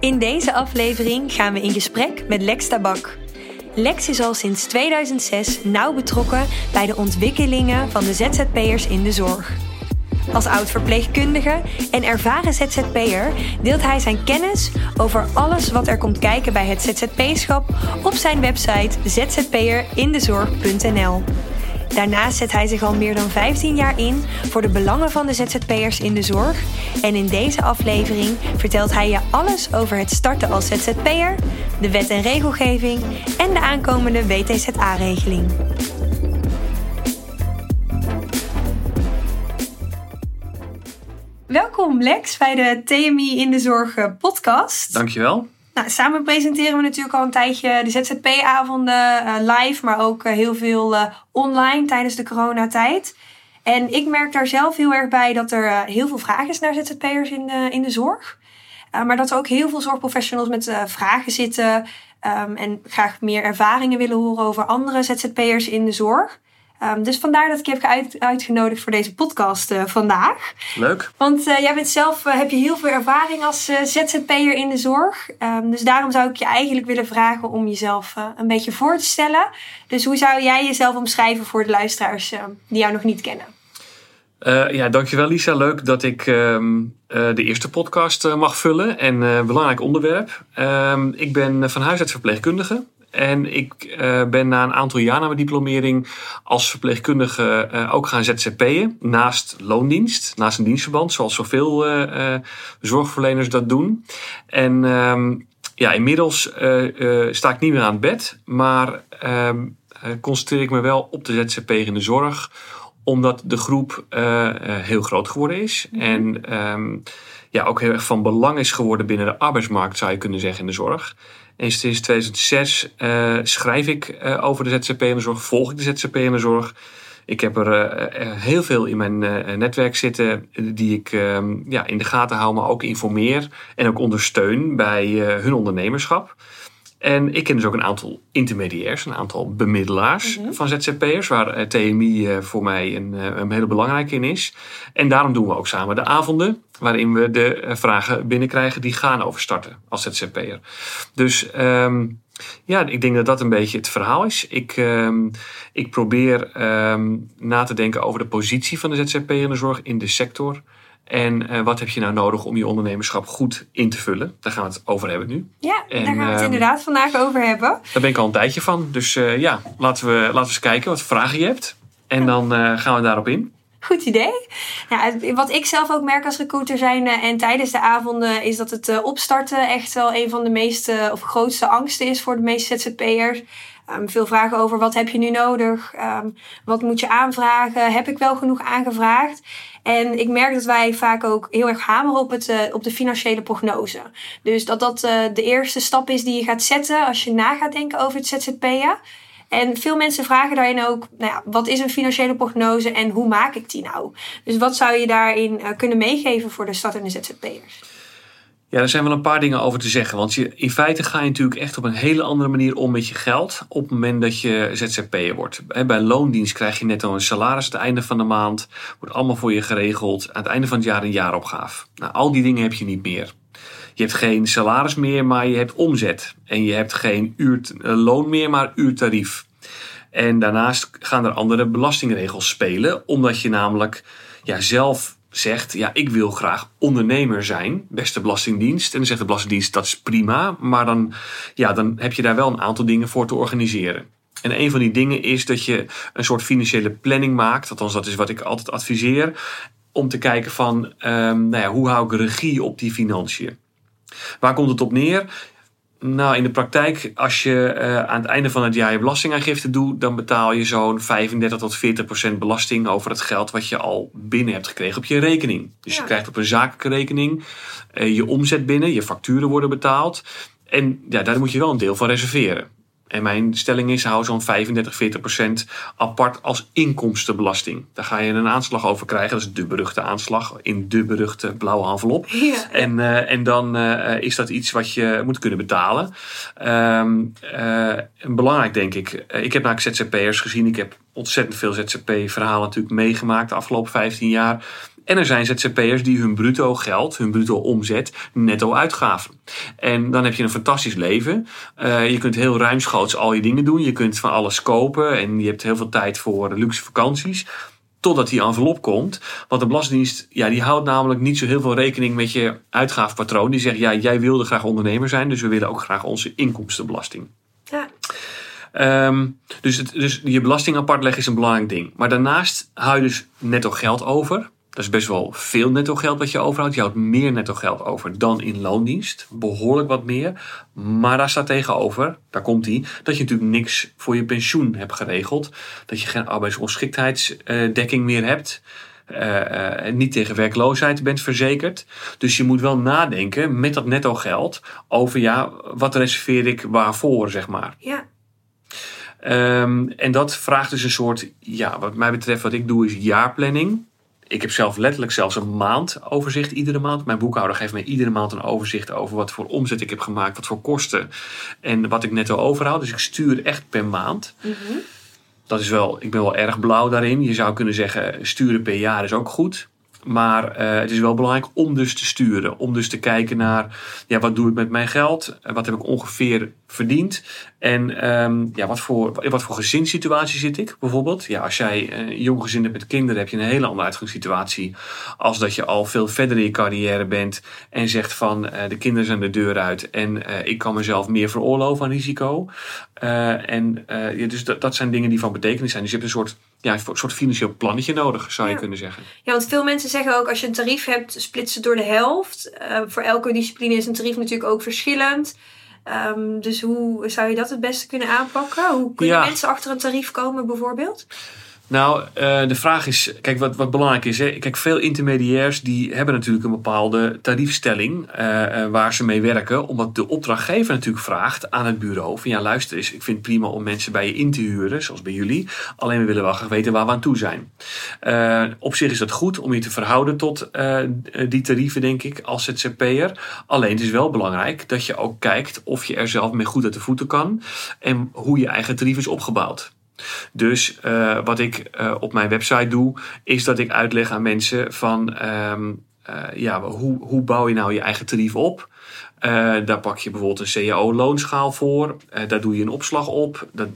In deze aflevering gaan we in gesprek met Lex Tabak. Lex is al sinds 2006 nauw betrokken bij de ontwikkelingen van de ZZP'ers in de zorg. Als oud-verpleegkundige en ervaren ZZP'er deelt hij zijn kennis over alles wat er komt kijken bij het ZZP-schap op zijn website zzp'erindezorg.nl. Daarnaast zet hij zich al meer dan 15 jaar in voor de belangen van de ZZP'ers in de zorg. En in deze aflevering vertelt hij je alles over het starten als ZZP'er, de wet en regelgeving en de aankomende WTZA-regeling. Welkom Lex bij de TMI in de Zorg eh, podcast. Dankjewel. Nou, samen presenteren we natuurlijk al een tijdje de ZZP-avonden uh, live, maar ook uh, heel veel uh, online tijdens de coronatijd. En ik merk daar zelf heel erg bij dat er heel veel vraag is naar ZZP'ers in de, in de zorg. maar dat er ook heel veel zorgprofessionals met vragen zitten um, en graag meer ervaringen willen horen over andere ZZP'ers in de zorg. Um, dus vandaar dat ik je heb uit, uitgenodigd voor deze podcast uh, vandaag. Leuk. Want uh, jij bent zelf, uh, heb je heel veel ervaring als ZZP'er in de zorg. Um, dus daarom zou ik je eigenlijk willen vragen om jezelf een beetje voor te stellen. Dus hoe zou jij jezelf omschrijven voor de luisteraars die jou nog niet kennen? ja, dankjewel Lisa. Leuk dat ik um, de eerste podcast mag vullen. En belangrijk onderwerp. ik ben van huis uit verpleegkundige. En ik uh, ben na een aantal jaar na mijn diplomering als verpleegkundige uh, ook gaan ZZP'en. Naast loondienst, naast een dienstverband, zoals zoveel uh, zorgverleners dat doen. En um, ja, inmiddels sta ik niet meer aan het bed, maar um, concentreer ik me wel op de ZZP in de zorg omdat de groep heel groot geworden is. Mm -hmm. En um, ja, ook heel erg van belang is geworden binnen de arbeidsmarkt, zou je kunnen zeggen, in de zorg. En sinds 2006 uh, schrijf ik uh, over de ZZP en de zorg, volg ik de ZZP en de zorg. Ik heb er uh, heel veel in mijn netwerk zitten die ik ehm, ja, in de gaten hou, maar ook informeer en ook ondersteun bij hun ondernemerschap. En ik ken dus ook een aantal intermediairs, een aantal bemiddelaars mm -hmm. van ZZP'ers, waar TMI voor mij een, een hele belangrijke in is. En daarom doen we ook samen de avonden, waarin we de vragen binnenkrijgen die gaan over starten als ZZP'er. Dus um, ja, ik denk dat dat een beetje het verhaal is. Ik, um, ik probeer um, na te denken over de positie van de ZZP in de zorg in de sector. En uh, wat heb je nou nodig om je ondernemerschap goed in te vullen? Daar gaan we het over hebben nu. Ja, en, daar gaan we het uh, inderdaad vandaag over hebben. Daar ben ik al een tijdje van. Dus uh, ja, laten we, laten we eens kijken wat vragen je hebt. En dan gaan we daarop in. Goed idee. Wat ik zelf ook merk als recruiter zijn en tijdens de avonden is dat het opstarten echt wel een van de meeste of grootste angsten is voor de meeste ZZP'ers. Um, veel vragen over wat heb je nu nodig? Um, wat moet je aanvragen? Heb ik wel genoeg aangevraagd? En ik merk dat wij vaak ook heel erg hameren op, het, uh, op de financiële prognose. Dus dat dat uh, de eerste stap is die je gaat zetten als je na gaat denken over het ZZP'en. En veel mensen vragen daarin ook, nou ja, wat is een financiële prognose en hoe maak ik die nou? Dus wat zou je daarin uh, kunnen meegeven voor de startende ZZP'ers? Ja, er zijn wel een paar dingen over te zeggen. Want je, in feite ga je natuurlijk echt op een hele andere manier om met je geld. op het moment dat je ZZP'er wordt. Bij loondienst krijg je netto een salaris aan het einde van de maand. Wordt allemaal voor je geregeld. Aan het einde van het jaar een jaaropgave. Nou, al die dingen heb je niet meer. Je hebt geen salaris meer, maar je hebt omzet. En je hebt geen uur, loon meer, maar uurtarief. En daarnaast gaan er andere belastingregels spelen. Omdat je namelijk ja, zelf zegt, ja, ik wil graag ondernemer zijn, beste belastingdienst. En dan zegt de belastingdienst, dat is prima, maar dan, ja, dan heb je daar wel een aantal dingen voor te organiseren. En een van die dingen is dat je een soort financiële planning maakt, althans dat is wat ik altijd adviseer, om te kijken van, um, nou ja, hoe hou ik regie op die financiën? Waar komt het op neer? Nou, in de praktijk, als je uh, aan het einde van het jaar je belastingaangifte doet, dan betaal je zo'n 35 tot 40 procent belasting over het geld wat je al binnen hebt gekregen op je rekening. Dus Ja. je krijgt op een zakelijke rekening uh, je omzet binnen, je facturen worden betaald. En ja, daar moet je wel een deel van reserveren. En mijn stelling is, hou zo'n 35, 40 procent apart als inkomstenbelasting. Daar ga je een aanslag over krijgen. Dat is de beruchte aanslag in de beruchte blauwe envelop. Ja. En, uh, en dan uh, is dat iets wat je moet kunnen betalen. Um, uh, belangrijk denk ik. ik heb namelijk ZZP'ers gezien. Ik heb ontzettend veel ZZP-verhalen natuurlijk meegemaakt de afgelopen 15 jaar. En er zijn ZZP'ers die hun bruto geld, hun bruto omzet, netto uitgaven. En dan heb je een fantastisch leven. Uh, je kunt heel ruimschoots al je dingen doen. Je kunt van alles kopen en je hebt heel veel tijd voor luxe vakanties. Totdat die envelop komt. Want de Belastingdienst ja, die houdt namelijk niet zo heel veel rekening met je uitgavenpatroon. Die zegt, ja, jij wilde graag ondernemer zijn, dus we willen ook graag onze inkomstenbelasting. Ja. Um, dus, het, dus je belasting apart leggen is een belangrijk ding. Maar daarnaast hou je dus netto geld over. Dat is best wel veel netto geld wat je overhoudt. Je houdt meer netto geld over dan in loondienst. Behoorlijk wat meer. Maar daar staat tegenover, daar komt hij, dat je natuurlijk niks voor je pensioen hebt geregeld. Dat je geen arbeidsongeschiktheidsdekking meer hebt. Uh, uh, niet tegen werkloosheid bent verzekerd. Dus je moet wel nadenken met dat netto geld over ja, wat reserveer ik waarvoor, zeg maar. Ja. Um, en dat vraagt dus een soort, ja, wat mij betreft, wat ik doe is jaarplanning. Ik heb zelf letterlijk zelfs een maandoverzicht iedere maand. Mijn boekhouder geeft mij iedere maand een overzicht over wat voor omzet ik heb gemaakt, wat voor kosten en wat ik netto overhoud. Dus ik stuur echt per maand. Mm -hmm. Dat is wel, ik ben wel erg blauw daarin. Je zou kunnen zeggen, sturen per jaar is ook goed. Maar uh, het is wel belangrijk om dus te sturen. Om dus te kijken naar, ja, wat doe ik met mijn geld? Wat heb ik ongeveer verdiend? En um, ja, wat voor, wat voor gezinssituatie zit ik bijvoorbeeld? Ja, als jij een jong gezin hebt met kinderen, heb je een hele andere uitgangssituatie. Als dat je al veel verder in je carrière bent en zegt van, uh, de kinderen zijn de deur uit en ik kan mezelf meer veroorloven aan risico. Uh, en ja, dus dat, dat zijn dingen die van betekenis zijn. Dus je hebt een soort, ja, een soort financieel plannetje nodig, zou je Ja. kunnen zeggen. Ja, want veel mensen zeggen ook als je een tarief hebt, splits het door de helft. Uh, voor elke discipline is een tarief natuurlijk ook verschillend. Um, dus hoe zou je dat het beste kunnen aanpakken? Hoe kunnen Ja. mensen achter een tarief komen bijvoorbeeld? Nou, uh, de vraag is, kijk, wat, wat belangrijk is. Hè? Kijk, veel intermediairs die hebben natuurlijk een bepaalde tariefstelling uh, waar ze mee werken. Omdat de opdrachtgever natuurlijk vraagt aan het bureau van ja, luister eens, ik vind het prima om mensen bij je in te huren, zoals bij jullie. Alleen we willen wel graag weten waar we aan toe zijn. Op zich is dat goed om je te verhouden tot die tarieven, denk ik, als ZZP'er. Alleen het is wel belangrijk dat je ook kijkt of je er zelf mee goed uit de voeten kan en hoe je eigen tarief is opgebouwd. Dus uh, wat ik uh, op mijn website doe, is dat ik uitleg aan mensen van um, uh, ja, hoe, hoe bouw je nou je eigen tarief op? daar pak je bijvoorbeeld een CAO-loonschaal voor. daar doe je een opslag op. Dat,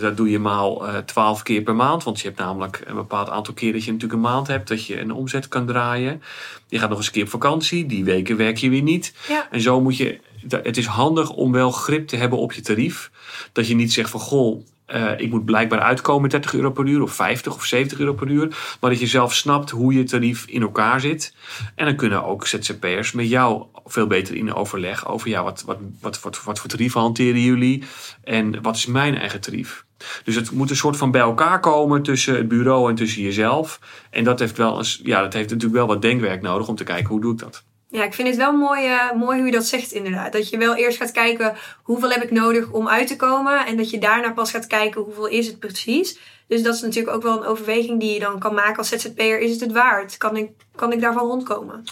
dat doe je maal 12 keer per maand. Want je hebt namelijk een bepaald aantal keer dat je natuurlijk een maand hebt dat je een omzet kan draaien. Je gaat nog eens een keer op vakantie. Die weken werk je weer niet. Ja. En zo moet je. Het is handig om wel grip te hebben op je tarief. Dat je niet zegt van goh, uh, ik moet blijkbaar uitkomen met 30 euro per uur of 50 of 70 euro per uur. Maar dat je zelf snapt hoe je tarief in elkaar zit. En dan kunnen ook ZZP'ers met jou veel beter in overleg over ja, wat, wat, wat, wat, wat voor tarieven hanteren jullie en wat is mijn eigen tarief. Dus het moet een soort van bij elkaar komen tussen het bureau en tussen jezelf. En dat heeft, wel eens, ja, dat heeft natuurlijk wel wat denkwerk nodig om te kijken hoe doe ik dat. Ja, ik vind het wel mooi, uh, mooi hoe je dat zegt inderdaad. Dat je wel eerst gaat kijken hoeveel heb ik nodig om uit te komen. En dat je daarna pas gaat kijken hoeveel is het precies. Dus dat is natuurlijk ook wel een overweging die je dan kan maken als ZZP'er. Is het het waard? Kan ik, kan ik daarvan rondkomen?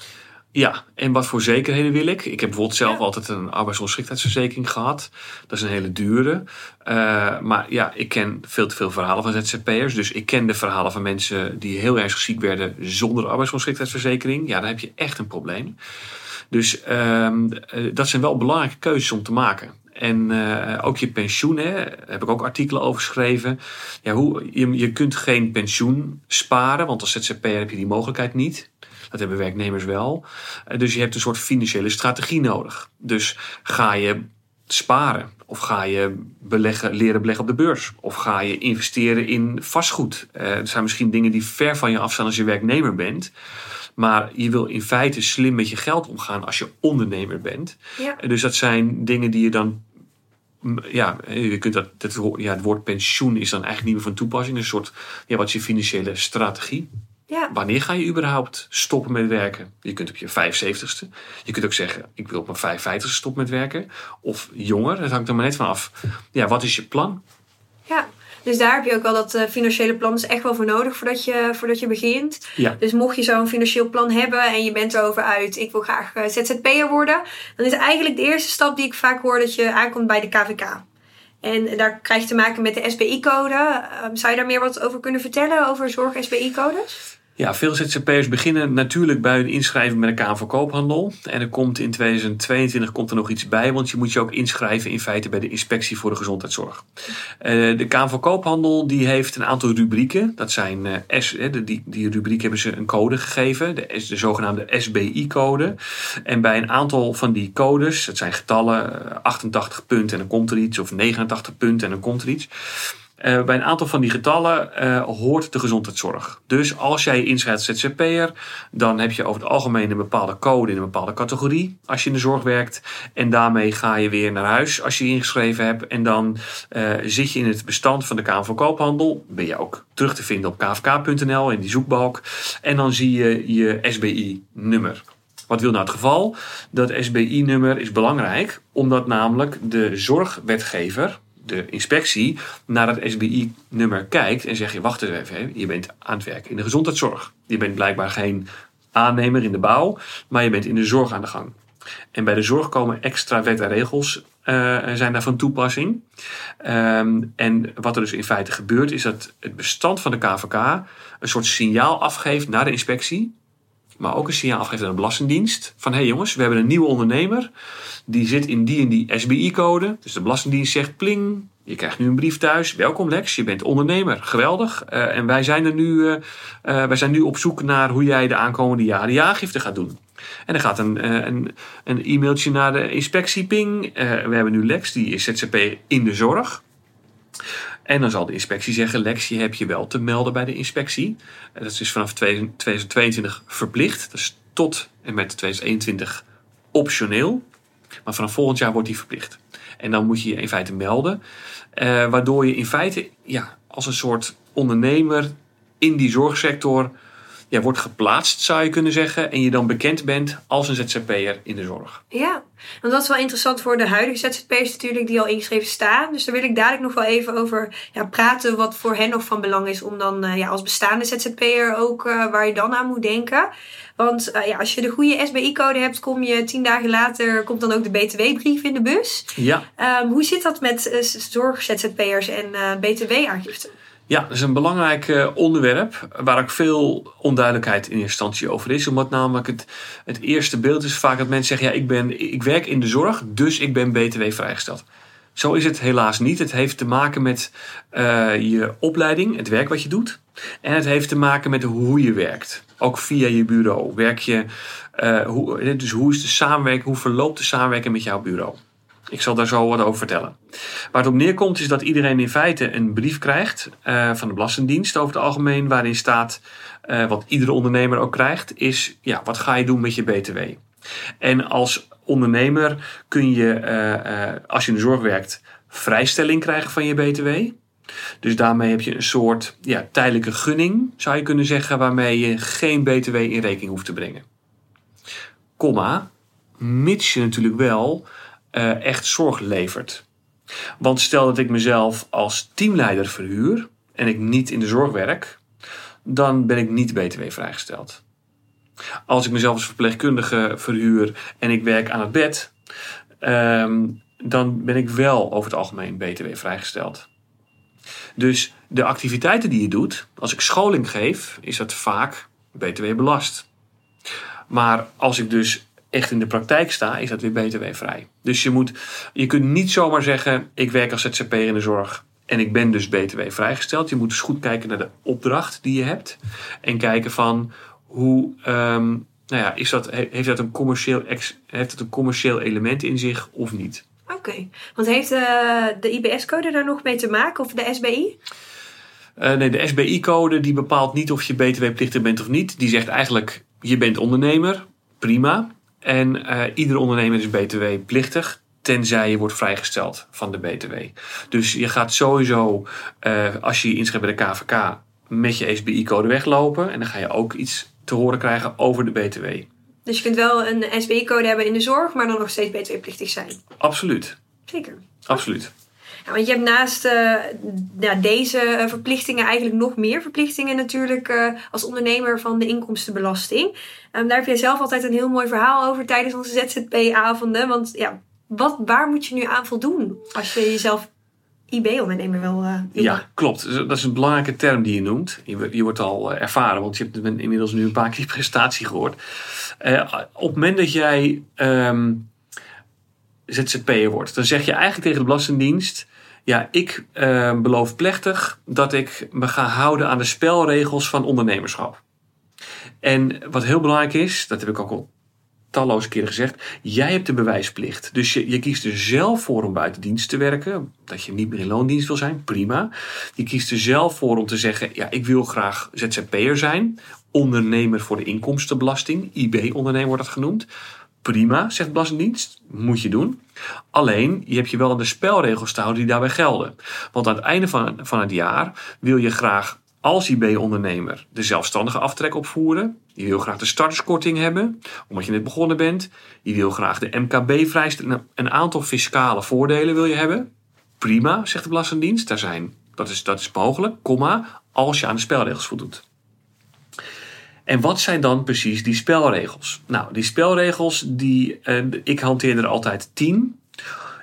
Ja, en wat voor zekerheden wil ik? Ik heb bijvoorbeeld zelf Ja. altijd een arbeidsongeschiktheidsverzekering gehad. Dat is een hele dure. Uh, maar ja, ik ken veel te veel verhalen van ZZP'ers. Dus ik ken de verhalen van mensen die heel erg ziek werden zonder arbeidsongeschiktheidsverzekering. Ja, dan heb je echt een probleem. Dus uh, dat zijn wel belangrijke keuzes om te maken. En uh, ook je pensioen, hè, heb ik ook artikelen over geschreven. Ja, hoe, je, je kunt geen pensioen sparen, want als ZZP'er heb je die mogelijkheid niet. Dat hebben werknemers wel. Uh, dus je hebt een soort financiële strategie nodig. Dus ga je sparen? Of ga je beleggen, leren beleggen op de beurs? Of ga je investeren in vastgoed? Uh, er zijn misschien dingen die ver van je afstaan als je werknemer bent. Maar je wil in feite slim met je geld omgaan als je ondernemer bent. Ja. Dus dat zijn dingen die je dan. m, Ja, je kunt dat, dat, ja, het woord pensioen is dan eigenlijk niet meer van toepassing. Een soort, ja, wat is je financiële strategie? Ja. Wanneer ga je überhaupt stoppen met werken? Je kunt op je 75ste. Je kunt ook zeggen, ik wil op mijn 55ste stoppen met werken. Of jonger, dat hangt er maar net van af. Ja, wat is je plan? ja. Dus daar heb je ook wel dat eh, financiële plan is echt wel voor nodig voordat je, voordat je begint. Ja. Dus mocht je zo'n financieel plan hebben en je bent erover uit, ik wil graag eh, ZZP'er worden, dan is eigenlijk de eerste stap die ik vaak hoor dat je aankomt bij de KVK. En daar krijg je te maken met de SBI-code. zou je daar meer wat over kunnen vertellen, over zorg-SBI-codes? Ja, veel ZZP'ers beginnen natuurlijk bij hun inschrijving met een Koophandel. En er komt in 2022 komt er nog iets bij, want je moet je ook inschrijven in feite bij de Inspectie voor de Gezondheidszorg. Eh, de Koophandel die heeft een aantal rubrieken. Dat zijn eh, S, eh, die, die rubriek hebben ze een code gegeven, de, de zogenaamde SBI-code. En bij een aantal van die codes, dat zijn getallen, eh, 88 punten en dan komt er iets, of 89 punten en dan komt er iets. Eh, bij een aantal van die getallen eh, hoort de gezondheidszorg. Dus als jij inschrijft als ZZP'er, dan heb je over het algemeen een bepaalde code in een bepaalde categorie als je in de zorg werkt. En daarmee ga je weer naar huis als je je ingeschreven hebt. En dan eh, zit je in het bestand van de Kamer van Koophandel. Ben je ook terug te vinden op kvk.nl in die zoekbalk. En dan zie je je SBI-nummer. Wat wil nou het geval? Dat SBI-nummer is belangrijk, omdat namelijk de zorgwetgever, de inspectie, naar het SBI-nummer kijkt en zegt: je wacht eens even, je bent aan het werken in de gezondheidszorg. Je bent blijkbaar geen aannemer in de bouw, maar je bent in de zorg aan de gang. En bij de zorg komen extra wet en regels eh, zijn daar van toepassing. Ehm, en wat er dus in feite gebeurt, is dat het bestand van de KVK een soort signaal afgeeft naar de inspectie maar ook een signaal afgeeft aan de Belastingdienst. Van hé hey jongens, we hebben een nieuwe ondernemer. Die zit in die en die SBI-code. Dus de Belastingdienst zegt pling. Je krijgt nu een brief thuis. Welkom Lex, je bent ondernemer. Geweldig. Eh, en wij zijn, er nu, eh, eh, wij zijn nu op zoek naar hoe jij de aankomende jaren je aangifte gaat doen. En er gaat een, een, een e-mailtje naar de inspectie ping. We hebben nu Lex, die is ZZP in de zorg. En dan zal de inspectie zeggen: Lex, je hebt je wel te melden bij de inspectie. Dat is dus vanaf 2022 verplicht. Is tot en met 2021 optioneel. Maar vanaf volgend jaar wordt die verplicht. En dan moet je je in feite melden. eh, waardoor je in feite ja, als een soort ondernemer in die zorgsector ja, wordt geplaatst, zou je kunnen zeggen. En je dan bekend bent als een ZZP'er in de zorg. Ja, want dat is wel interessant voor de huidige ZZP'ers natuurlijk die al ingeschreven staan. Dus daar wil ik dadelijk nog wel even over ja, praten wat voor hen nog van belang is om dan eh, ja, als bestaande ZZP'er ook eh, waar je dan aan moet denken. Want eh, ja, als je de goede SBI-code hebt, kom je tien dagen later, komt dan ook de BTW-brief in de bus. Ja, Ehm, hoe zit dat met zorg-ZZP'ers en BTW-aangifte? Ja, dat is een belangrijk eh, onderwerp waar ook veel onduidelijkheid in instantie over is. Omdat namelijk het, het eerste beeld is vaak dat mensen zeggen: ja, ik, ben, ik werk in de zorg, dus ik ben BTW vrijgesteld. Zo is het helaas niet. Het heeft te maken met eh, je opleiding, het werk wat je doet. En het heeft te maken met hoe je werkt. Ook via je bureau. Werk je, eh, hoe, dus hoe is de samenwerking, hoe verloopt de samenwerking met jouw bureau? Ik zal daar zo wat over vertellen. Waar het op neerkomt is dat iedereen in feite een brief krijgt eh, van de Belastingdienst over het algemeen, waarin staat, eh, wat iedere ondernemer ook krijgt, is ja, wat ga je doen met je BTW? En als ondernemer kun je, eh, als je in de zorg werkt, vrijstelling krijgen van je BTW. Dus daarmee heb je een soort ja, tijdelijke gunning, zou je kunnen zeggen, waarmee je geen BTW in rekening hoeft te brengen. Komma, mits je natuurlijk wel eh, echt zorg levert. Want stel dat ik mezelf als teamleider verhuur en ik niet in de zorg werk, dan ben ik niet BTW vrijgesteld. Als ik mezelf als verpleegkundige verhuur en ik werk aan het bed, ehm, dan ben ik wel over het algemeen BTW vrijgesteld. Dus de activiteiten die je doet, als ik scholing geef, is dat vaak BTW belast. Maar als ik dus echt in de praktijk sta, is dat weer BTW-vrij. Dus je, moet, je kunt niet zomaar zeggen: ik werk als ZZP'er in de zorg en ik ben dus BTW vrijgesteld. Je moet dus goed kijken naar de opdracht die je hebt en kijken van hoe. ehm, nou ja, is dat, he- heeft, dat een commercieel heeft het een commercieel element in zich of niet? Oké, want heeft eh, de IBS-code daar nog mee te maken of de SBI? Eh, nee, de SBI-code die bepaalt niet of je BTW-plichtig bent of niet. Die zegt eigenlijk je bent ondernemer, prima. En uh, iedere ondernemer is btw-plichtig, tenzij je wordt vrijgesteld van de btw. Dus je gaat sowieso, uh, als je je inschrijft bij de KVK, met je SBI-code weglopen. En dan ga je ook iets te horen krijgen over de btw. Dus je kunt wel een SBI-code hebben in de zorg, maar dan nog steeds btw-plichtig zijn. Absoluut. Zeker. Absoluut. Want je hebt naast uh, ja, deze verplichtingen eigenlijk nog meer verplichtingen natuurlijk uh, als ondernemer van de inkomstenbelasting. Um, daar heb jij zelf altijd een heel mooi verhaal over tijdens onze ZZP-avonden. Want ja, wat, waar moet je nu aan voldoen als je jezelf IB-ondernemer wil Ja, klopt. Dat is een belangrijke term die je noemt. Je, je wordt al ervaren, want je hebt inmiddels nu een paar keer die prestatie gehoord. op het moment dat jij um, ZZP'er wordt, dan zeg je eigenlijk tegen de Belastingdienst: Ja, ik uh, beloof plechtig dat ik me ga houden aan de spelregels van ondernemerschap. En wat heel belangrijk is, dat heb ik ook al talloze keren gezegd, jij hebt de bewijsplicht. Dus je, je kiest er zelf voor om buiten dienst te werken. Dat je niet meer in loondienst wil zijn, prima. Je kiest er zelf voor om te zeggen, ja, ik wil graag ZZP'er zijn. Ondernemer voor de inkomstenbelasting, IB-ondernemer wordt dat genoemd. Prima, zegt de Belastingdienst. Moet je doen. Alleen, je hebt je wel aan de spelregels te houden die daarbij gelden. Want aan het einde van, van het jaar wil je graag als IB-ondernemer de zelfstandige aftrek opvoeren. Je wil graag de starterskorting hebben, omdat je net begonnen bent. Je wil graag de MKB-vrijstelling. Een aantal fiscale voordelen wil je hebben. Prima, zegt de Belastingdienst. Daar zijn, dat, is, dat is mogelijk, comma, als je aan de spelregels voldoet. En wat zijn dan precies die spelregels? Nou, die spelregels, die, uh, ik hanteer er altijd tien.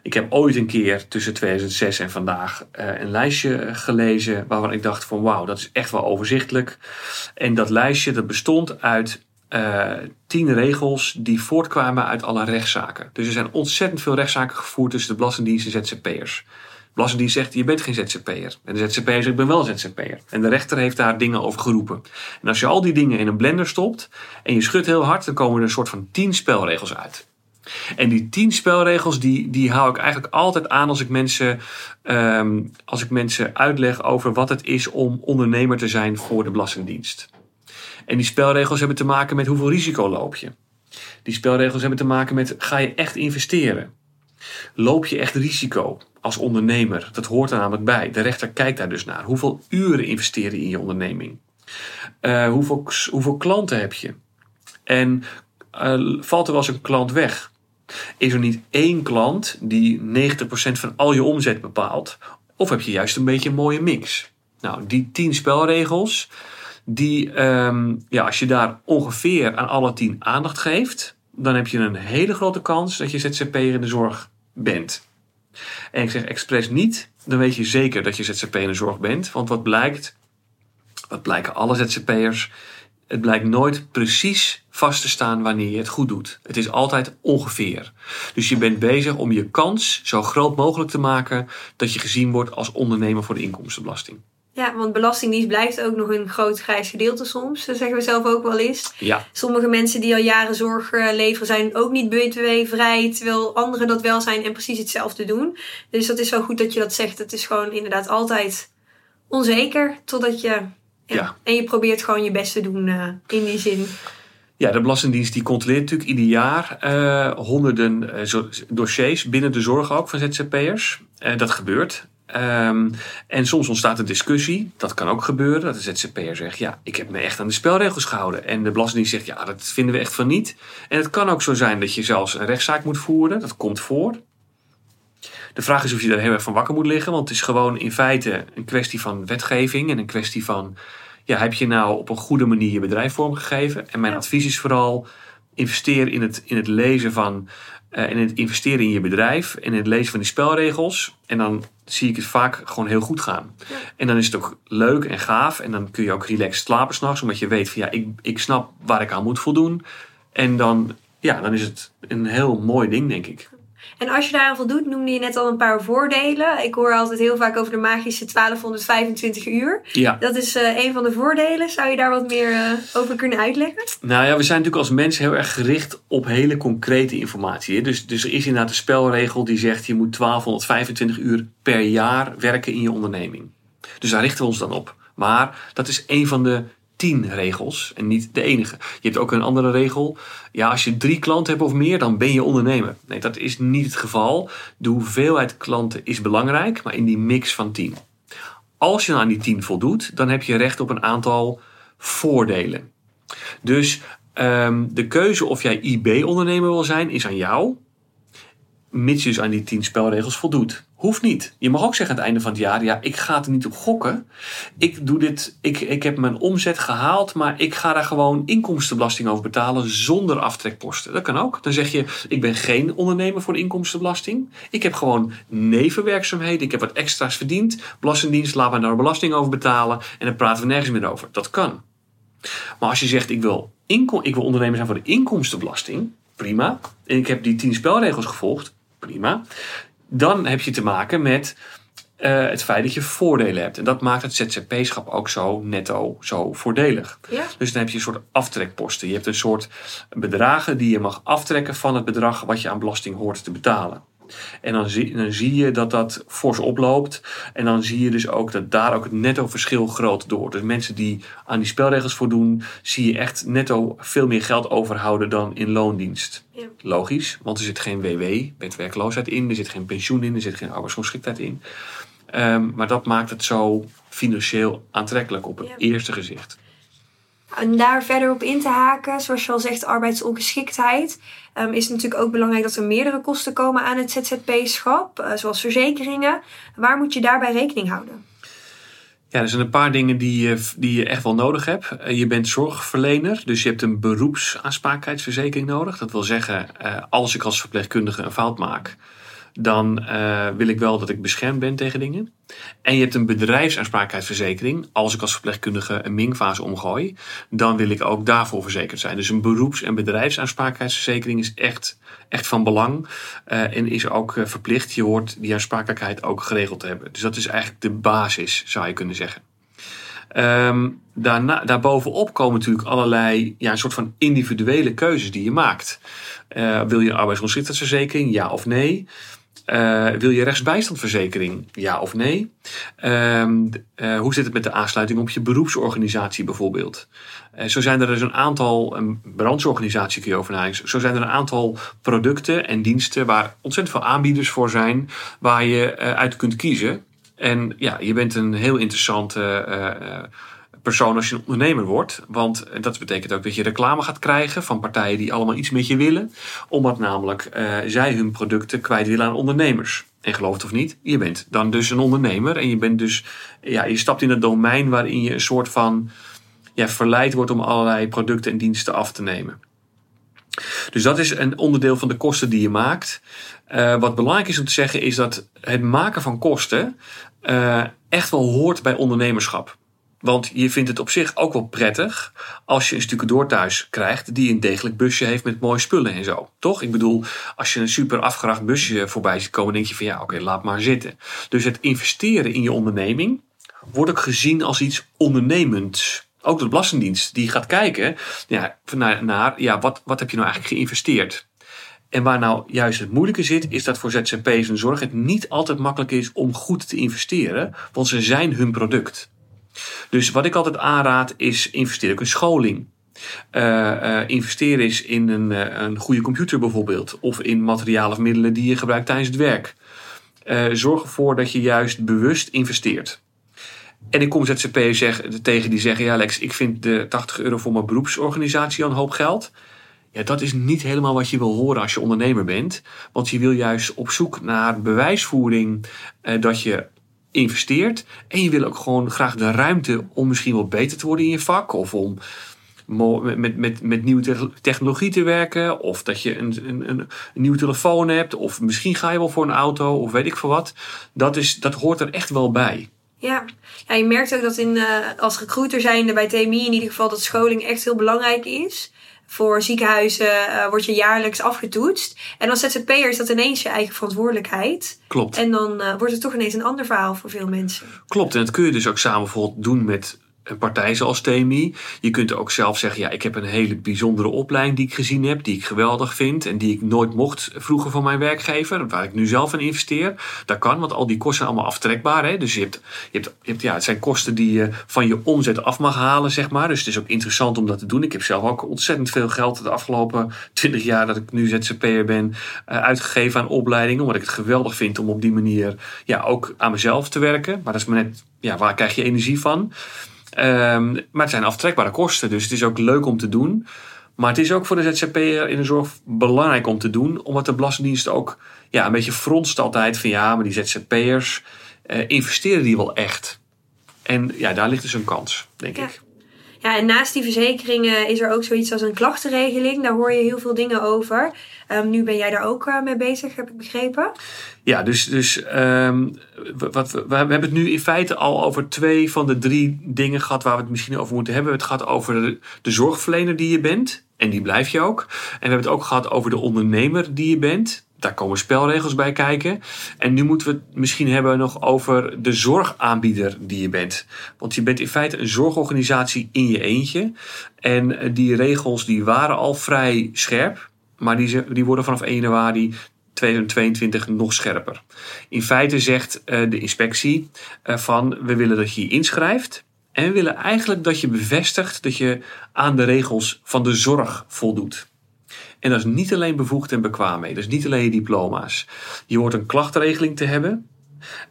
Ik heb ooit een keer tussen 2006 en vandaag uh, een lijstje gelezen waarvan ik dacht van wauw, dat is echt wel overzichtelijk. En dat lijstje dat bestond uit uh, tien regels die voortkwamen uit alle rechtszaken. Dus er zijn ontzettend veel rechtszaken gevoerd tussen de Belastingdienst en ZZP'ers. Belastingdienst zegt, je bent geen ZZP'er. En de ZZP'er zegt, ik ben wel ZZP'er. En de rechter heeft daar dingen over geroepen. En als je al die dingen in een blender stopt en je schudt heel hard, dan komen er een soort van tien spelregels uit. En die tien spelregels, die, die hou ik eigenlijk altijd aan als ik, mensen, um, als ik mensen uitleg over wat het is om ondernemer te zijn voor de Belastingdienst. En die spelregels hebben te maken met hoeveel risico loop je. Die spelregels hebben te maken met ga je echt investeren? Loop je echt risico als ondernemer? Dat hoort er namelijk bij. De rechter kijkt daar dus naar. Hoeveel uren investeren in je onderneming? Uh, hoeveel, hoeveel klanten heb je? En uh, valt er wel eens een klant weg? Is er niet één klant die 90% van al je omzet bepaalt? Of heb je juist een beetje een mooie mix? Nou, die 10 spelregels, die, um, ja, als je daar ongeveer aan alle 10 aandacht geeft, dan heb je een hele grote kans dat je ZZP'er in de zorg bent. En ik zeg expres niet, dan weet je zeker dat je ZZP'er in de zorg bent. Want wat blijkt, wat blijken alle ZZP'ers, het blijkt nooit precies vast te staan wanneer je het goed doet. Het is altijd ongeveer. Dus je bent bezig om je kans zo groot mogelijk te maken dat je gezien wordt als ondernemer voor de inkomstenbelasting. Ja, want belastingdienst blijft ook nog een groot grijs gedeelte soms. Dat zeggen we zelf ook wel eens. Ja. Sommige mensen die al jaren zorg leveren zijn ook niet btw-vrij. Terwijl anderen dat wel zijn en precies hetzelfde doen. Dus dat is wel goed dat je dat zegt. Het is gewoon inderdaad altijd onzeker. Totdat je... Ja. Ja. En je probeert gewoon je best te doen uh, in die zin. Ja, de Belastingdienst die controleert natuurlijk ieder jaar uh, honderden uh, dossiers binnen de zorg ook van ZZP'ers. dat gebeurt. Um, en soms ontstaat een discussie. Dat kan ook gebeuren. Dat de ZZP'er zegt: Ja, ik heb me echt aan de spelregels gehouden. En de Belastingdienst zegt: Ja, dat vinden we echt van niet. En het kan ook zo zijn dat je zelfs een rechtszaak moet voeren. Dat komt voor. De vraag is of je daar heel erg van wakker moet liggen. Want het is gewoon in feite een kwestie van wetgeving. En een kwestie van: ja, heb je nou op een goede manier je bedrijf vormgegeven? En mijn advies is vooral: investeer in het, in het lezen van. Uh, in het investeren in je bedrijf en in het lezen van die spelregels. En dan zie ik het vaak gewoon heel goed gaan. Ja. En dan is het ook leuk en gaaf. En dan kun je ook relaxed slapen s'nachts. Omdat je weet van ja, ik, ik snap waar ik aan moet voldoen. En dan, ja, dan is het een heel mooi ding, denk ik. En als je daaraan voldoet, noemde je net al een paar voordelen. Ik hoor altijd heel vaak over de magische 1225 uur. Ja. Dat is uh, een van de voordelen. Zou je daar wat meer uh, over kunnen uitleggen? Nou ja, we zijn natuurlijk als mensen heel erg gericht op hele concrete informatie. Hè? Dus, dus er is inderdaad een spelregel die zegt je moet 1225 uur per jaar werken in je onderneming. Dus daar richten we ons dan op. Maar dat is een van de tien regels en niet de enige. Je hebt ook een andere regel. Ja, als je drie klanten hebt of meer, dan ben je ondernemer. Nee, dat is niet het geval. De hoeveelheid klanten is belangrijk, maar in die mix van tien. Als je aan die tien voldoet, dan heb je recht op een aantal voordelen. Dus ehm, de keuze of jij IB-ondernemer wil zijn, is aan jou. Mits je dus aan die tien spelregels voldoet. Hoeft niet. Je mag ook zeggen aan het einde van het jaar: ja, ik ga er niet op gokken. Ik doe dit, ik, ik heb mijn omzet gehaald, maar ik ga daar gewoon inkomstenbelasting over betalen zonder aftrekposten. Dat kan ook. Dan zeg je: ik ben geen ondernemer voor inkomstenbelasting. Ik heb gewoon nevenwerkzaamheden. Ik heb wat extra's verdiend. Belastingdienst laat mij daar belasting over betalen en dan praten we nergens meer over. Dat kan. Maar als je zegt: ik wil, inkom, ik wil ondernemer zijn voor de inkomstenbelasting, prima. En ik heb die tien spelregels gevolgd, prima dan heb je te maken met uh, het feit dat je voordelen hebt. En dat maakt het ZZP-schap ook zo netto zo voordelig. Ja. Dus dan heb je een soort aftrekposten. Je hebt een soort bedragen die je mag aftrekken van het bedrag wat je aan belasting hoort te betalen. En dan zie, dan zie je dat dat fors oploopt. En dan zie je dus ook dat daar ook het netto verschil groot door. Dus mensen die aan die spelregels voldoen, zie je echt netto veel meer geld overhouden dan in loondienst. Ja. Logisch, want er zit geen WW, wetwerkloosheid in, er zit geen pensioen in, er zit geen arbeidsongeschiktheid in. Um, maar dat maakt het zo financieel aantrekkelijk op het Ja. eerste gezicht. En daar verder op in te haken, zoals je al zegt, arbeidsongeschiktheid, ehm, is natuurlijk ook belangrijk dat er meerdere kosten komen aan het ZZP-schap, eh, zoals verzekeringen. Waar moet je daarbij rekening houden? Ja, er zijn een paar dingen die je, die je echt wel nodig hebt. Eh, Je bent zorgverlener, dus je hebt een beroepsaansprakelijkheidsverzekering nodig. Dat wil zeggen, eh, als ik als verpleegkundige een fout maak, dan eh, wil ik wel dat ik beschermd ben tegen dingen. En je hebt een bedrijfsaansprakelijkheidsverzekering. Als ik als verpleegkundige een mingfase omgooi, dan wil ik ook daarvoor verzekerd zijn. Dus een beroeps- en bedrijfsaansprakelijkheidsverzekering is echt, echt van belang. eh, en is ook eh, verplicht. Je hoort die aansprakelijkheid ook geregeld te hebben. Dus dat is eigenlijk de basis, zou je kunnen zeggen. Ehm, daarna, daarbovenop komen natuurlijk allerlei ja, een soort van individuele keuzes die je maakt. Wil je arbeidsongeschiktheidsverzekering? Ja of nee? Eh, wil je rechtsbijstandverzekering? Ja of nee? Ehm, eh, hoe zit het met de aansluiting op je beroepsorganisatie bijvoorbeeld? Eh, zo zijn er dus een aantal, een brandsorganisatie kun je. Zo zijn er een aantal producten en diensten waar ontzettend veel aanbieders voor zijn, waar je uit kunt kiezen. En ja, je bent een heel interessante persoon als je een ondernemer wordt. Want dat betekent ook dat je reclame gaat krijgen van partijen die allemaal iets met je willen. Omdat namelijk eh, zij hun producten kwijt willen aan ondernemers. En geloof het of niet, je bent dan dus een ondernemer. En je bent dus, ja, je stapt in het domein waarin je een soort van ja, verleid wordt om allerlei producten en diensten af te nemen. Dus dat is een onderdeel van de kosten die je maakt. Eh, wat belangrijk is om te zeggen is dat het maken van kosten eh, echt wel hoort bij ondernemerschap. Want je vindt het op zich ook wel prettig als je een stucadoor thuis krijgt die een degelijk busje heeft met mooie spullen en zo. Toch? Ik bedoel, als je een super afgeracht busje voorbij ziet komen, denk je van ja, oké, laat maar zitten. Dus het investeren in je onderneming wordt ook gezien als iets ondernemends. Ook de Belastingdienst die gaat kijken ja, naar, naar ja, wat, wat heb je nou eigenlijk geïnvesteerd. En waar nou juist het moeilijke zit, is dat voor ZZP's en zorg het niet altijd makkelijk is om goed te investeren, want ze zijn hun product. Dus wat ik altijd aanraad is investeer ook in scholing. Uh, uh, investeer eens in een, uh, een goede computer bijvoorbeeld. Of in materialen of middelen die je gebruikt tijdens het werk. zorg ervoor dat je juist bewust investeert. En ik kom ZZP'ers tegen die zeggen... ja Lex, ik vind de 80 euro voor mijn beroepsorganisatie al een hoop geld. Ja, dat is niet helemaal wat je wil horen als je ondernemer bent. Want je wil juist op zoek naar bewijsvoering... dat je investeert. En je wil ook gewoon graag de ruimte om misschien wel beter te worden in je vak. Of om met, met, met nieuwe technologie te werken. Of dat je een, een, een, nieuwe telefoon hebt. Of misschien ga je wel voor een auto. Of weet ik veel wat. Dat, is, dat hoort er echt wel bij. Ja. ja, je merkt ook dat in, uh, als recruiter zijnde bij TMI in ieder geval dat scholing echt heel belangrijk is. Voor ziekenhuizen uh, word je jaarlijks afgetoetst. En als ZZP'er is dat ineens je eigen verantwoordelijkheid. Klopt. En dan uh, wordt het toch ineens een ander verhaal voor veel mensen. Klopt, en dat kun je dus ook samen bijvoorbeeld doen met een partij zoals TMI. Je kunt ook zelf zeggen, ja, ik heb een hele bijzondere opleiding die ik gezien heb, die ik geweldig vind en die ik nooit mocht vroeger van mijn werkgever, waar ik nu zelf in investeer. Dat kan, want al die kosten zijn allemaal aftrekbaar. Hè? Dus je hebt, je hebt, je hebt, ja, het zijn kosten die je van je omzet af mag halen, zeg maar. Dus het is ook interessant om dat te doen. Ik heb zelf ook ontzettend veel geld de afgelopen 20 jaar dat ik nu ZZP'er ben, uh, uitgegeven aan opleidingen, omdat ik het geweldig vind om op die manier ja, ook aan mezelf te werken. Maar dat is maar net, ja, waar krijg je energie van? Um, maar het zijn aftrekbare kosten, dus het is ook leuk om te doen. Maar het is ook voor de ZZP'er in de zorg belangrijk om te doen, omdat de Belastingdienst ook ja, een beetje fronst altijd van ja, maar die ZZP'ers uh, investeren die wel echt. En ja, daar ligt dus een kans, denk Ja. ik. Ja, en naast die verzekeringen is er ook zoiets als een klachtenregeling. Daar hoor je heel veel dingen over. Ehm, nu ben jij daar ook eh, mee bezig, heb ik begrepen. Ja, dus, dus ehm, wat, we, hebben het nu in feite al over twee van de drie dingen gehad waar we het misschien over moeten hebben. We hebben het gehad over de zorgverlener die je bent. En die blijf je ook. En we hebben het ook gehad over de ondernemer die je bent. Daar komen spelregels bij kijken. En nu moeten we het misschien hebben nog over de zorgaanbieder die je bent. Want je bent in feite een zorgorganisatie in je eentje. En die regels die waren al vrij scherp. Maar die, die worden vanaf 1 januari 2022 nog scherper. In feite zegt uh, de inspectie uh, van we willen dat je je inschrijft. En we willen eigenlijk dat je bevestigt dat je aan de regels van de zorg voldoet. En dat is niet alleen bevoegd en bekwaam mee. Dat is niet alleen je diploma's. Je hoort een klachtregeling te hebben.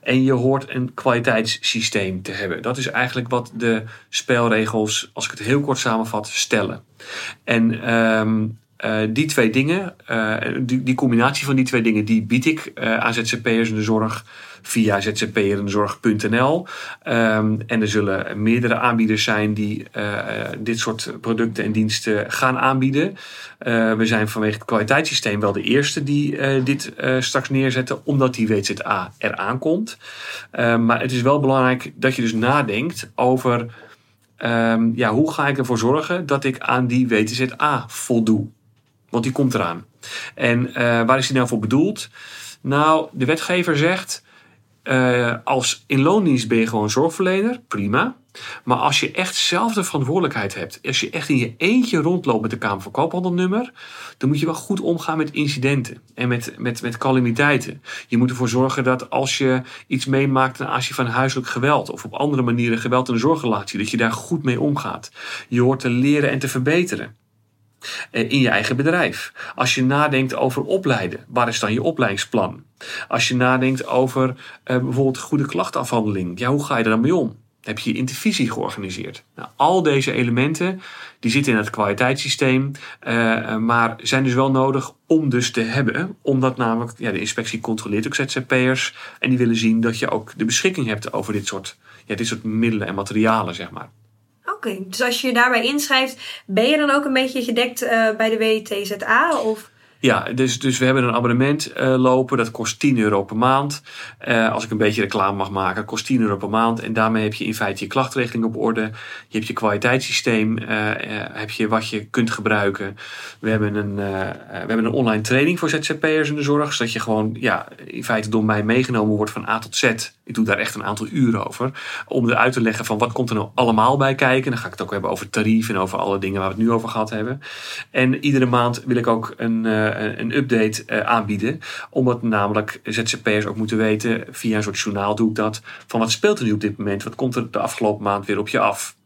En je hoort een kwaliteitssysteem te hebben. Dat is eigenlijk wat de spelregels, als ik het heel kort samenvat, stellen. En um, uh, die twee dingen, uh, die, die, combinatie van die twee dingen, die bied ik uh, aan ZZP'ers de zorg via zzp'erenzorg.nl. Um, en er zullen meerdere aanbieders zijn die dit soort producten en diensten gaan aanbieden. we zijn vanwege het kwaliteitssysteem wel de eerste die dit straks neerzetten, omdat die WZA eraan komt. maar het is wel belangrijk dat je dus nadenkt over. Um, ja, hoe ga ik ervoor zorgen dat ik aan die WTZA voldoe? Want die komt eraan. En uh, waar is die nou voor bedoeld? Nou, de wetgever zegt. Uh, als in loondienst ben je gewoon zorgverlener, prima. Maar als je echt zelf de verantwoordelijkheid hebt, als je echt in je eentje rondloopt met de Kamer van Koophandelnummer, dan moet je wel goed omgaan met incidenten en met, met, met calamiteiten. Je moet ervoor zorgen dat als je iets meemaakt ten aanzien van huiselijk geweld of op andere manieren geweld in zorgrelatie, dat je daar goed mee omgaat. Je hoort te leren en te verbeteren in je eigen bedrijf. Als je nadenkt over opleiden, waar is dan je opleidingsplan? Als je nadenkt over uh, bijvoorbeeld goede klachtafhandeling, ja, hoe ga je er dan mee om? Heb je je intervisie georganiseerd? Nou, al deze elementen die zitten in het kwaliteitssysteem, uh, maar zijn dus wel nodig om dus te hebben. Omdat namelijk ja, de inspectie controleert ook ZZP'ers en die willen zien dat je ook de beschikking hebt over dit soort, ja, dit soort middelen en materialen, zeg maar. Oké, okay, dus als je je daarbij inschrijft, ben je dan ook een beetje gedekt uh, bij de WTZA? Of? Ja, dus, dus we hebben een abonnement uh, lopen. Dat kost 10 euro per maand. Uh, als ik een beetje reclame mag maken, kost 10 euro per maand. En daarmee heb je in feite je klachtregeling op orde. Je hebt je kwaliteitssysteem. Uh, heb je wat je kunt gebruiken. We hebben, een, we hebben een online training voor ZZP'ers in de zorg. Zodat je gewoon ja, in feite door mij meegenomen wordt van A tot Z. Ik doe daar echt een aantal uren over. Om eruit te leggen van wat komt er nou allemaal bij kijken. Dan ga ik het ook hebben over tarief en over alle dingen waar we het nu over gehad hebben. En iedere maand wil ik ook een een update uh, aanbieden. Omdat namelijk ZZP'ers ook moeten weten, via een soort journaal doe ik dat, van wat speelt er nu op dit moment? Wat komt er de afgelopen maand weer op je af?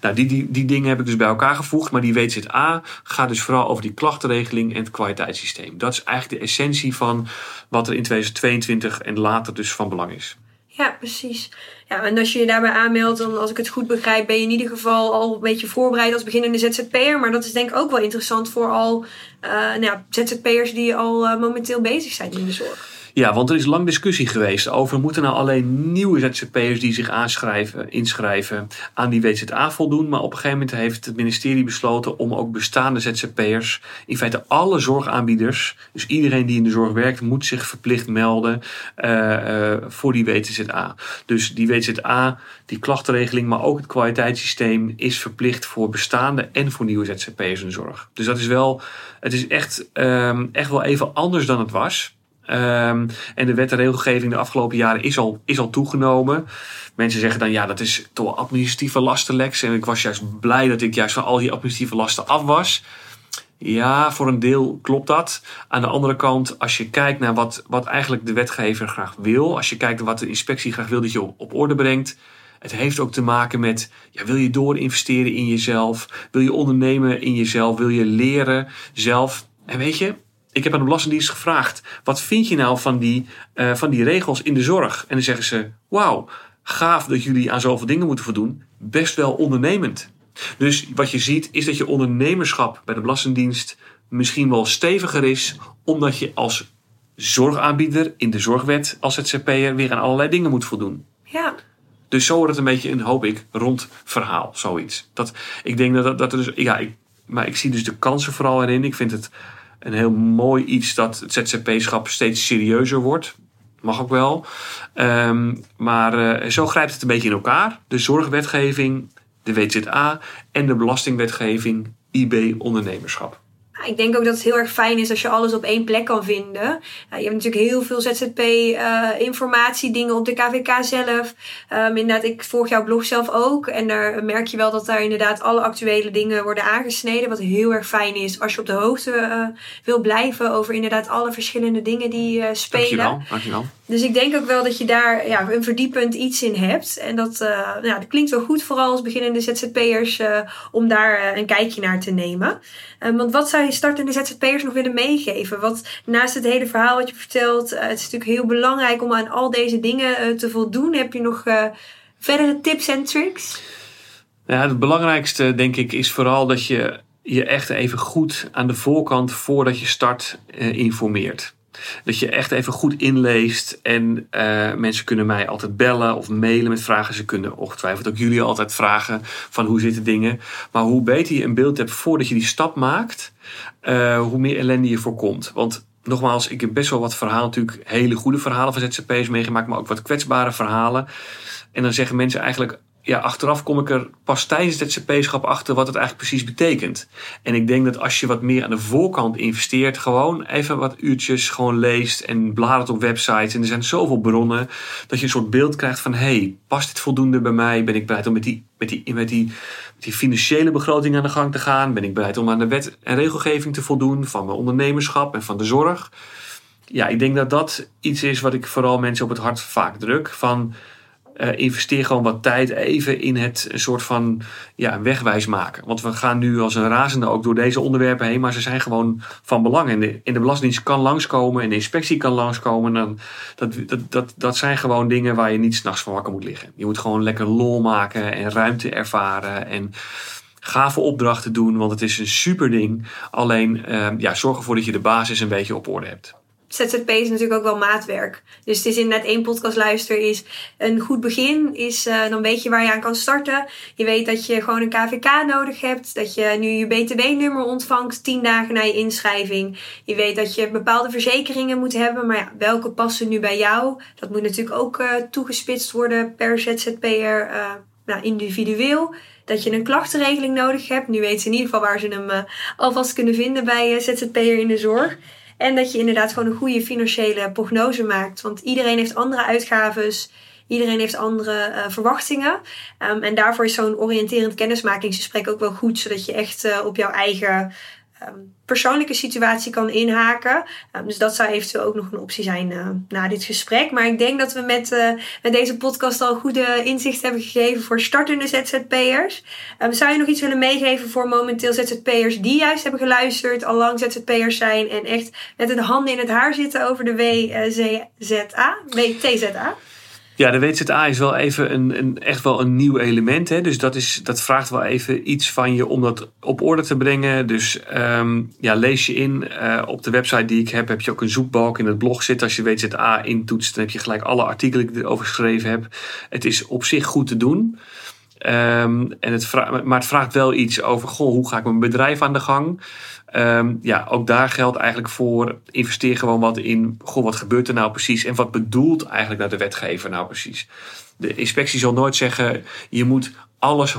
Nou, die, die, die dingen heb ik dus bij elkaar gevoegd. Maar die WZA gaat dus vooral over die klachtenregeling en het kwaliteitssysteem. Dat is eigenlijk de essentie van wat er in 2022 en later dus van belang is. Ja, precies. Ja, en als je je daarbij aanmeldt, dan als ik het goed begrijp, ben je in ieder geval al een beetje voorbereid als beginnende ZZP'er. Maar dat is denk ik ook wel interessant voor al uh, nou ja, ZZP'ers die al uh, momenteel bezig zijn in de zorg. Ja, want er is lang discussie geweest over moeten nou alleen nieuwe ZZP'ers die zich aanschrijven, inschrijven aan die WZA voldoen. Maar op een gegeven moment heeft het ministerie besloten om ook bestaande ZZP'ers, in feite alle zorgaanbieders, dus iedereen die in de zorg werkt, moet zich verplicht melden uh, uh, voor die WZA. Dus die WZA, die klachtenregeling, maar ook het kwaliteitssysteem is verplicht voor bestaande en voor nieuwe ZZP'ers in de zorg. Dus dat is wel, het is echt, um, echt wel even anders dan het was. Ehm, en de wet en regelgeving de afgelopen jaren is al, is al toegenomen. Mensen zeggen dan, ja, dat is toch administratieve lasten, Lex. En ik was juist blij dat ik juist van al die administratieve lasten af was. Ja, voor een deel klopt dat. Aan de andere kant, als je kijkt naar wat, wat eigenlijk de wetgever graag wil, als je kijkt naar wat de inspectie graag wil dat je op, op orde brengt, het heeft ook te maken met, ja, wil je door investeren in jezelf? Wil je ondernemen in jezelf? Wil je leren zelf? En weet je, ik heb aan de Belastingdienst gevraagd, wat vind je nou van die, uh, van die regels in de zorg? En dan zeggen ze, wauw, gaaf dat jullie aan zoveel dingen moeten voldoen. Best wel ondernemend. Dus wat je ziet is dat je ondernemerschap bij de Belastingdienst misschien wel steviger is, omdat je als zorgaanbieder in de zorgwet als ZZP'er weer aan allerlei dingen moet voldoen. Ja. Dus zo wordt het een beetje een, hoop ik, rond verhaal, zoiets. Dat, ik denk dat, dat er dus, ja, ik, maar ik zie dus de kansen vooral erin. Ik vind het een heel mooi iets dat het ZZP-schap steeds serieuzer wordt. Mag ook wel. Um, maar uh, zo grijpt het een beetje in elkaar. De zorgwetgeving, de WZA en de belastingwetgeving, IB ondernemerschap. Ik denk ook dat het heel erg fijn is als je alles op één plek kan vinden. je hebt natuurlijk heel veel ZZP-informatie, uh, dingen op de KVK zelf. Um, inderdaad, ik volg jouw blog zelf ook. En daar merk je wel dat daar inderdaad alle actuele dingen worden aangesneden. Wat heel erg fijn is als je op de hoogte uh, wil blijven over inderdaad alle verschillende dingen die uh, spelen. Dankjewel, dankjewel. Dus ik denk ook wel dat je daar ja, een verdiepend iets in hebt. En dat, ja, dat klinkt wel goed, vooral als beginnende ZZP'ers, om daar een kijkje naar te nemen. Want wat zou je startende ZZP'ers nog willen meegeven? Want naast het hele verhaal wat je vertelt, uh, het is natuurlijk heel belangrijk om aan al deze dingen uh, te voldoen. Heb je nog uh, verdere tips en tricks? Ja, het belangrijkste denk ik is vooral dat je je echt even goed aan de voorkant voordat je start informeert. Dat je echt even goed inleest. En uh, mensen kunnen mij altijd bellen of mailen met vragen. Ze kunnen ongetwijfeld ook jullie altijd vragen van hoe zitten dingen. Maar hoe beter je een beeld hebt voordat je die stap maakt, uh, hoe meer ellende je voorkomt. Want nogmaals, ik heb best wel wat verhalen, natuurlijk hele goede verhalen van ZZP'ers meegemaakt, maar ook wat kwetsbare verhalen. En dan zeggen mensen eigenlijk ja, achteraf kom ik er pas tijdens het ZZP-schap achter wat het eigenlijk precies betekent. En ik denk dat als je wat meer aan de voorkant investeert, gewoon even wat uurtjes gewoon leest en bladert op websites. En er zijn zoveel bronnen dat je een soort beeld krijgt van: hey, past dit voldoende bij mij? Ben ik bereid om met die, met die, met die, met die financiële begroting aan de gang te gaan? Ben ik bereid om aan de wet en regelgeving te voldoen van mijn ondernemerschap en van de zorg? Ja, ik denk dat dat iets is wat ik vooral mensen op het hart vaak druk. Van uh, investeer gewoon wat tijd even in het soort van ja, wegwijs maken. Want we gaan nu als een razende ook door deze onderwerpen heen, maar ze zijn gewoon van belang. En de, in de Belastingdienst kan langskomen en de inspectie kan langskomen. Dan, dat, dat, dat, dat zijn gewoon dingen waar je niet s'nachts van wakker moet liggen. Je moet gewoon lekker lol maken en ruimte ervaren en gave opdrachten doen, want het is een super ding. Alleen uh, ja, zorg ervoor dat je de basis een beetje op orde hebt. ZZP is natuurlijk ook wel maatwerk. Dus het is inderdaad één podcast luisteren is een goed begin. Is, uh, dan weet je waar je aan kan starten. Je weet dat je gewoon een KVK nodig hebt. Dat je nu je BTW-nummer ontvangt tien dagen na je inschrijving. Je weet dat je bepaalde verzekeringen moet hebben. Maar ja, welke passen nu bij jou? Dat moet natuurlijk ook uh, toegespitst worden per ZZP'er uh, nou, individueel. Dat je een klachtenregeling nodig hebt. Nu weten ze in ieder geval waar ze hem alvast kunnen vinden bij ZZP'er in de zorg. En dat je inderdaad gewoon een goede financiële prognose maakt. Want iedereen heeft andere uitgaves. Iedereen heeft andere uh, verwachtingen. Um, en daarvoor is zo'n oriënterend kennismakingsgesprek ook wel goed. Zodat je echt uh, op jouw eigen um, persoonlijke situatie kan inhaken. Um, dus dat zou eventueel ook nog een optie zijn uh, na dit gesprek. Maar ik denk dat we met, uh, met deze podcast al goede inzicht hebben gegeven voor startende ZZP'ers. Um, zou je nog iets willen meegeven voor momenteel ZZP'ers die juist hebben geluisterd, al lang ZZP'ers zijn en echt met de handen in het haar zitten over de WZA, WTZA? Ja, de WZA is wel even een, een, echt wel een nieuw element. Hè? Dus dat, is, dat vraagt wel even iets van je om dat op orde te brengen. Dus um, ja, lees je in. Uh, op de website die ik heb, heb je ook een zoekbalk in het blog zitten. Als je WZA intoetst, dan heb je gelijk alle artikelen die ik erover geschreven heb. Het is op zich goed te doen. Um, en het maar het vraagt wel iets over, goh, hoe ga ik mijn bedrijf aan de gang? Um, ja, ook daar geldt eigenlijk voor, investeer gewoon wat in, goh, wat gebeurt er nou precies? En wat bedoelt eigenlijk naar de wetgever nou precies? De inspectie zal nooit zeggen, je moet alles 100%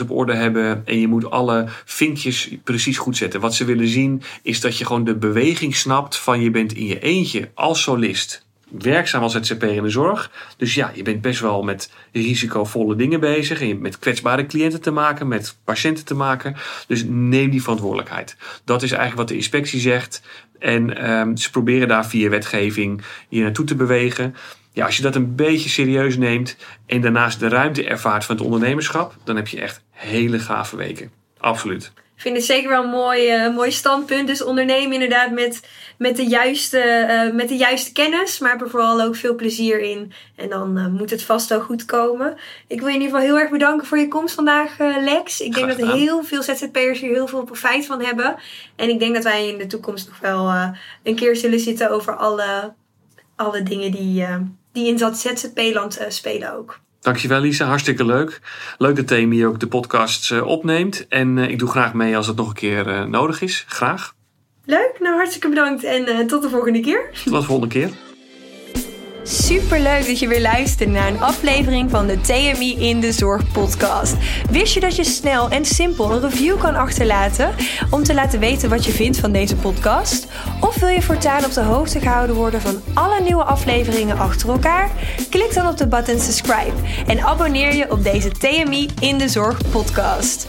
op orde hebben en je moet alle vinkjes precies goed zetten. Wat ze willen zien is dat je gewoon de beweging snapt van je bent in je eentje als solist werkzaam als ZZP'er in de zorg. Dus ja, je bent best wel met risicovolle dingen bezig. En je hebt met kwetsbare cliënten te maken, met patiënten te maken. Dus neem die verantwoordelijkheid. Dat is eigenlijk wat de inspectie zegt. En um, ze proberen daar via wetgeving je naartoe te bewegen. Ja, als je dat een beetje serieus neemt en daarnaast de ruimte ervaart van het ondernemerschap, dan heb je echt hele gave weken. Absoluut. Ik vind het zeker wel een mooi, uh, mooi standpunt. Dus ondernemen inderdaad met, met, de juiste, uh, met de juiste kennis. Maar heb er vooral ook veel plezier in. En dan uh, moet het vast wel goed komen. Ik wil je in ieder geval heel erg bedanken voor je komst vandaag, Lex. Ik denk dat heel veel ZZP'ers hier heel veel profijt van hebben. En ik denk dat wij in de toekomst nog wel een keer zullen zitten over alle, alle dingen die, die in dat ZZP-land spelen ook. Dankjewel Lisa, hartstikke leuk. Leuk dat Theme hier ook de podcast uh, opneemt. En uh, ik doe graag mee als het nog een keer uh, nodig is. Graag. Leuk, nou hartstikke bedankt en tot de volgende keer. Tot de volgende keer. Super leuk dat je weer luistert naar een aflevering van de TMI in de Zorg podcast. Wist je dat je snel en simpel een review kan achterlaten om te laten weten wat je vindt van deze podcast? Of wil je voortaan op de hoogte gehouden worden van alle nieuwe afleveringen achter elkaar? Klik dan op de button subscribe en abonneer je op deze TMI in de Zorg podcast.